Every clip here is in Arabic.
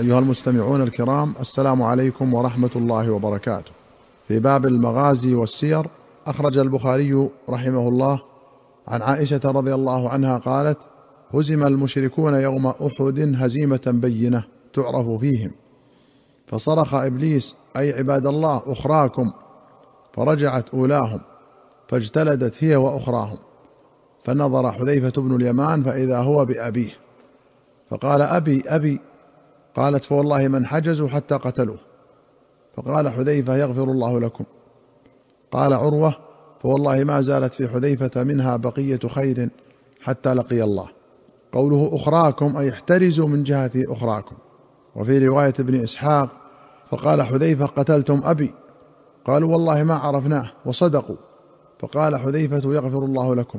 أيها المستمعون الكرام السلام عليكم ورحمة الله وبركاته. في باب المغازي والسير أخرج البخاري رحمه الله عن عائشة رضي الله عنها قالت هزم المشركون يوم أحد هزيمة بينة تعرف فيهم. فصرخ إبليس أي عباد الله أخراكم. فرجعت أولاهم فاجتلدت هي وأخراهم. فنظر حذيفة بن اليمان فإذا هو بأبيه. فقال أبي أبي قالت فوالله من حجزوا حتى قتلوه. فقال حذيفة يغفر الله لكم. قال عروة فوالله ما زالت في حذيفة منها بقية خير حتى لقي الله. قوله أخراكم أي احترزوا من جهة أخراكم. وفي رواية ابن إسحاق فقال حذيفة قتلتم أبي. قالوا والله ما عرفناه وصدقوا. فقال حذيفة يغفر الله لكم.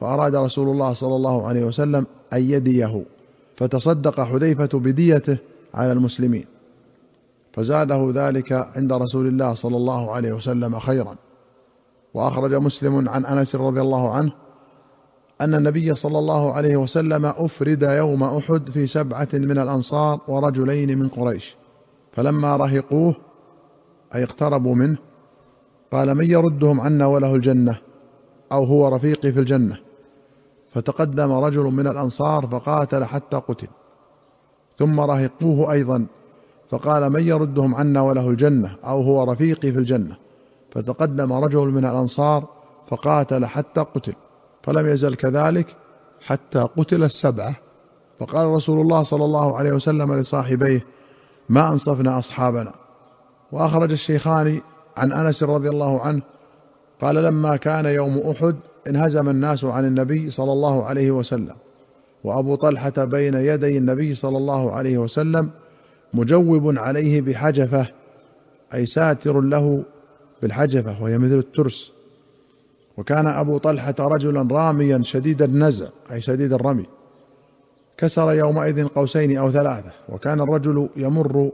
فأراد رسول الله صلى الله عليه وسلم أن يديه. فتصدق حذيفة بديته على المسلمين فزاده ذلك عند رسول الله صلى الله عليه وسلم خيرا. وأخرج مسلم عن أنس رضي الله عنه أن النبي صلى الله عليه وسلم أفرد يوم أحد في سبعة من الأنصار ورجلين من قريش فلما رهقوه أي اقتربوا منه قال من يردهم عنا وله الجنة أو هو رفيقي في الجنة. فتقدم رجل من الأنصار فقاتل حتى قتل. ثم رهقوه أيضا فقال من يردهم عنا وله الجنة أو هو رفيقي في الجنة. فتقدم رجل من الأنصار فقاتل حتى قتل فلم يزل كذلك حتى قتل السبعة. فقال رسول الله صلى الله عليه وسلم لصاحبيه ما أنصفنا أصحابنا؟ وأخرج الشيخان عن أنس رضي الله عنه قال لما كان يوم أحد انهزم الناس عن النبي صلى الله عليه وسلم. وأبو طلحة بين يدي النبي صلى الله عليه وسلم مجوب عليه بحجفة أي ساتر له بالحجفة وهي مثل الترس. وكان أبو طلحة رجلا راميا شديد النزع أي شديد الرمي. كسر يومئذ قوسين أو ثلاثة وكان الرجل يمر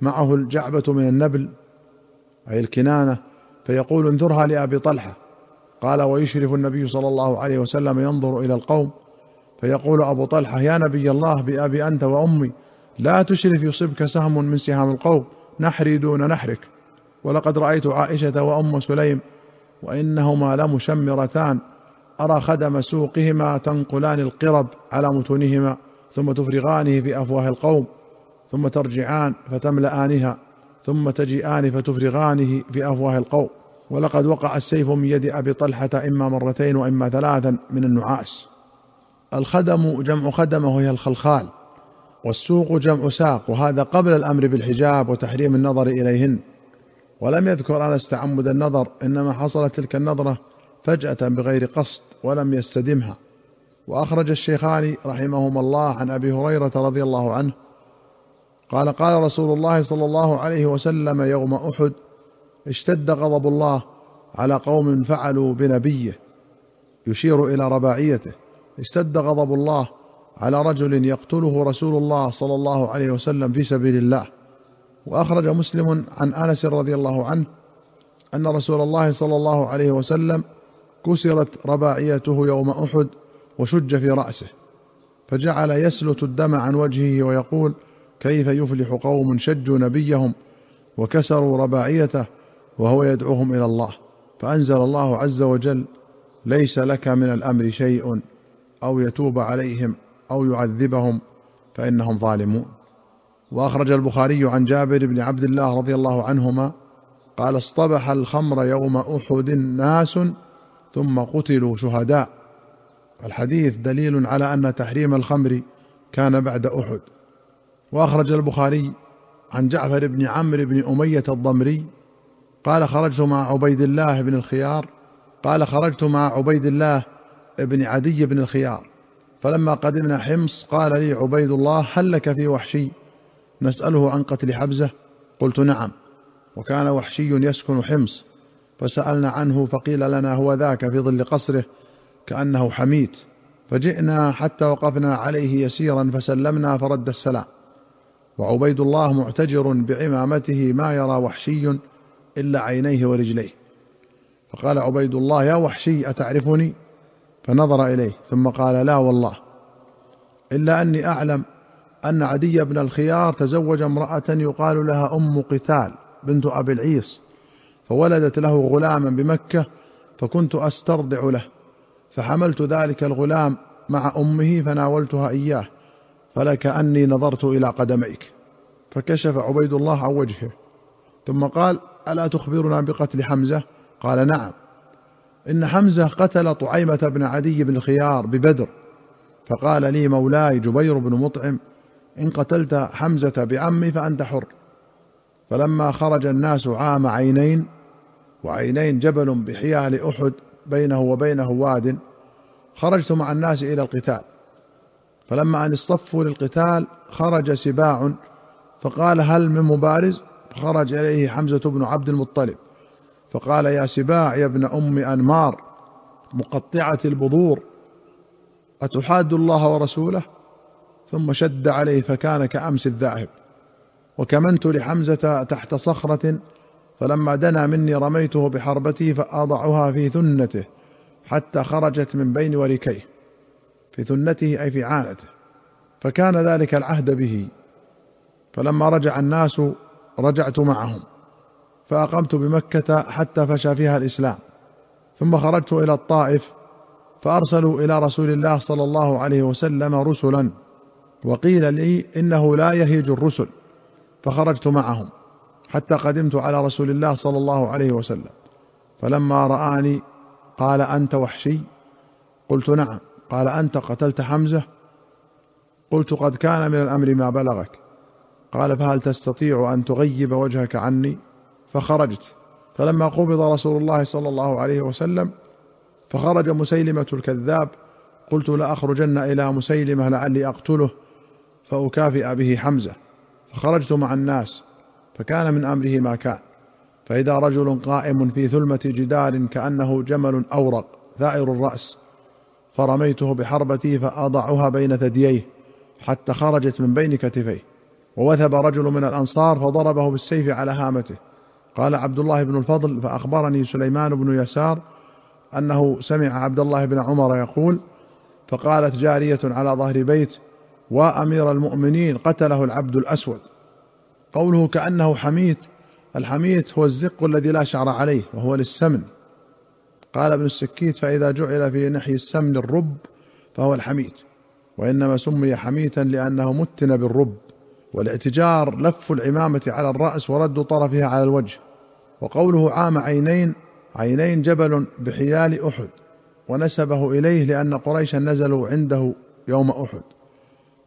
معه الجعبة من النبل أي الكنانة فيقول انذرها لأبي طلحة. قال ويشرف النبي صلى الله عليه وسلم ينظر إلى القوم فيقول أبو طلحة يا نبي الله بأبي أنت وأمي لا تشرف يصبك سهم من سهام القوم نحري دون نحرك ولقد رأيت عائشة وأم سليم وإنهما لمشمرتان أرى خدم سوقهما تنقلان القرب على متونهما ثم تفرغانه في أفواه القوم ثم ترجعان فتملآنها ثم تجيئان فتفرغانه في أفواه القوم ولقد وقع السيف من يد أبي طلحة إما مرتين وإما ثلاثا من النعاس. الخدم جمع خدمة وهي الخلخال والسوق جمع ساق وهذا قبل الأمر بالحجاب وتحريم النظر إليهن. ولم يذكر أنس تعمد النظر إنما حصلت تلك النظرة فجأة بغير قصد ولم يستدمها. وأخرج الشيخان رحمهما الله عن أبي هريرة رضي الله عنه قال قال رسول الله صلى الله عليه وسلم يوم أحد اشتد غضب الله على قوم فعلوا بنبيه يشير إلى رباعيته. اشتد غضب الله على رجل يقتله رسول الله صلى الله عليه وسلم في سبيل الله. وأخرج مسلم عن أنس رضي الله عنه أن رسول الله صلى الله عليه وسلم كسرت رباعيته يوم أحد وشج في رأسه فجعل يسلت الدم عن وجهه ويقول كيف يفلح قوم شجوا نبيهم وكسروا رباعيته وهو يدعوهم إلى الله. فأنزل الله عز وجل ليس لك من الأمر شيء أو يتوب عليهم أو يعذبهم فإنهم ظالمون. وأخرج البخاري عن جابر بن عبد الله رضي الله عنهما قال اصطبح الخمر يوم أحد ناس ثم قتلوا شهداء. الحديث دليل على أن تحريم الخمر كان بعد أحد. وأخرج البخاري عن جعفر بن عمرو بن أمية الضمري قال خرجت مع عبيد الله بن الخيار قال خرجت مع عبيد الله بن عدي بن الخيار. فلما قدمنا حمص قال لي عبيد الله هل لك في وحشي؟ نسأله عن قتل حبزة. قلت نعم. وكان وحشي يسكن حمص. فسألنا عنه فقيل لنا هو ذاك في ظل قصره كأنه حميت. فجئنا حتى وقفنا عليه يسيرا فسلمنا فرد السلام. وعبيد الله معتجر بعمامته ما يرى وحشي. إلا عينيه ورجليه. فقال عبيد الله يا وحشي أتعرفني؟ فنظر إليه ثم قال لا والله. إلا أني أعلم أن عدي بن الخيار تزوج امرأة يقال لها أم قتال بنت أبي العيص فولدت له غلاما بمكة فكنت أسترضع له. فحملت ذلك الغلام مع أمه فناولتها إياه فلكاني نظرت إلى قدميك. فكشف عبيد الله عن وجهه. ثم قال ألا تخبرنا بقتل حمزة؟ قال نعم. إن حمزة قتل طعيمة بن عدي بن الخيار ببدر. فقال لي مولاي جبير بن مطعم إن قتلت حمزة بعمي فأنت حر. فلما خرج الناس عام عينين وعينين جبل بحيال أحد بينه وبينه واد خرجت مع الناس إلى القتال. فلما أن اصطفوا للقتال خرج سباع فقال هل من مبارز؟ فخرج إليه حمزة بن عبد المطلب فقال يا سباع يا ابن أم أنمار مقطعة البذور أتحاد الله ورسوله؟ ثم شد عليه فكان كأمس الذاهب. وكمنت لحمزة تحت صخرة فلما دنا مني رميته بحربتي فأضعها في ثنته حتى خرجت من بين وركيه في ثنته أي في عانته فكان ذلك العهد به. فلما رجع الناس رجعت معهم فأقمت بمكة حتى فشى فيها الإسلام ثم خرجت إلى الطائف فأرسلوا إلى رسول الله صلى الله عليه وسلم رسلا وقيل لي إنه لا يهيج الرسل فخرجت معهم حتى قدمت على رسول الله صلى الله عليه وسلم فلما رآني قال أنت وحشي؟ قلت نعم قال أنت قتلت حمزة؟ قلت قد كان من الأمر ما بلغك. قال فهل تستطيع أن تغيب وجهك عني؟ فخرجت. فلما قبض رسول الله صلى الله عليه وسلم فخرج مسيلمة الكذاب. قلت لأخرجن إلى مسيلمة لعلي أقتله فأكافئ به حمزة. فخرجت مع الناس فكان من أمره ما كان. فإذا رجل قائم في ثلمة جدار كأنه جمل أورق ثائر الرأس فرميته بحربتي فأضعها بين ثدييه حتى خرجت من بين كتفيه. ووثب رجل من الأنصار فضربه بالسيف على هامته. قال عبد الله بن الفضل فأخبرني سليمان بن يسار أنه سمع عبد الله بن عمر يقول فقالت جارية على ظهر بيت وأمير المؤمنين قتله العبد الأسود. قوله كأنه حميت الحميت هو الزق الذي لا شعر عليه وهو للسمن. قال ابن السكيت فإذا جعل في نحي السمن الرب فهو الحميت. وإنما سمي حميتا لأنه متن بالرب. والاعتجار لف العمامة على الرأس ورد طرفها على الوجه وقوله عام عينين عينين جبل بحيال أحد ونسبه إليه لأن قريشا نزلوا عنده يوم أحد.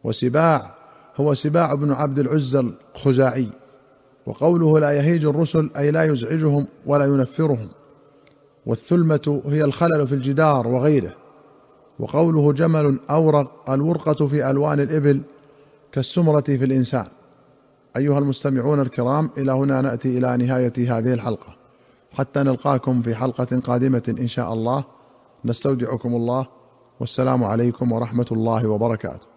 وسباع هو سباع بن عبد العزى الخزاعي وقوله لا يهيج الرسل أي لا يزعجهم ولا ينفرهم. والثلمة هي الخلل في الجدار وغيره وقوله جمل أورق الورقة في ألوان الإبل كالسمرة في الإنسان. أيها المستمعون الكرام إلى هنا نأتي إلى نهاية هذه الحلقة. حتى نلقاكم في حلقة قادمة إن شاء الله. نستودعكم الله. والسلام عليكم ورحمة الله وبركاته.